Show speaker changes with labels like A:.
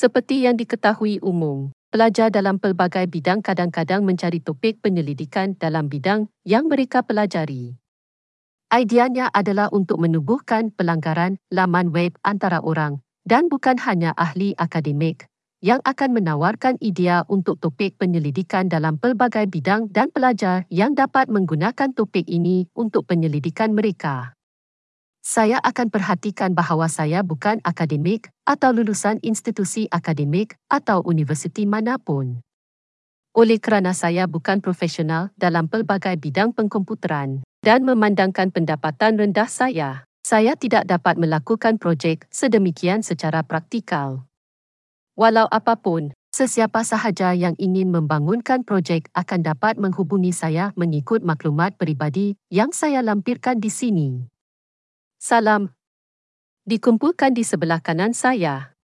A: Seperti yang diketahui umum, pelajar dalam pelbagai bidang kadang-kadang mencari topik penyelidikan dalam bidang yang mereka pelajari. Ideanya adalah untuk menubuhkan pelanggaran laman web antara orang dan bukan hanya ahli akademik yang akan menawarkan idea untuk topik penyelidikan dalam pelbagai bidang dan pelajar yang dapat menggunakan topik ini untuk penyelidikan mereka saya akan perhatikan bahawa saya bukan akademik atau lulusan institusi akademik atau universiti manapun. Oleh kerana saya bukan profesional dalam pelbagai bidang pengkomputeran dan memandangkan pendapatan rendah saya, saya tidak dapat melakukan projek sedemikian secara praktikal. Walau apapun, sesiapa sahaja yang ingin membangunkan projek akan dapat menghubungi saya mengikut maklumat peribadi yang saya lampirkan di sini. Salam. Dikumpulkan di sebelah kanan saya.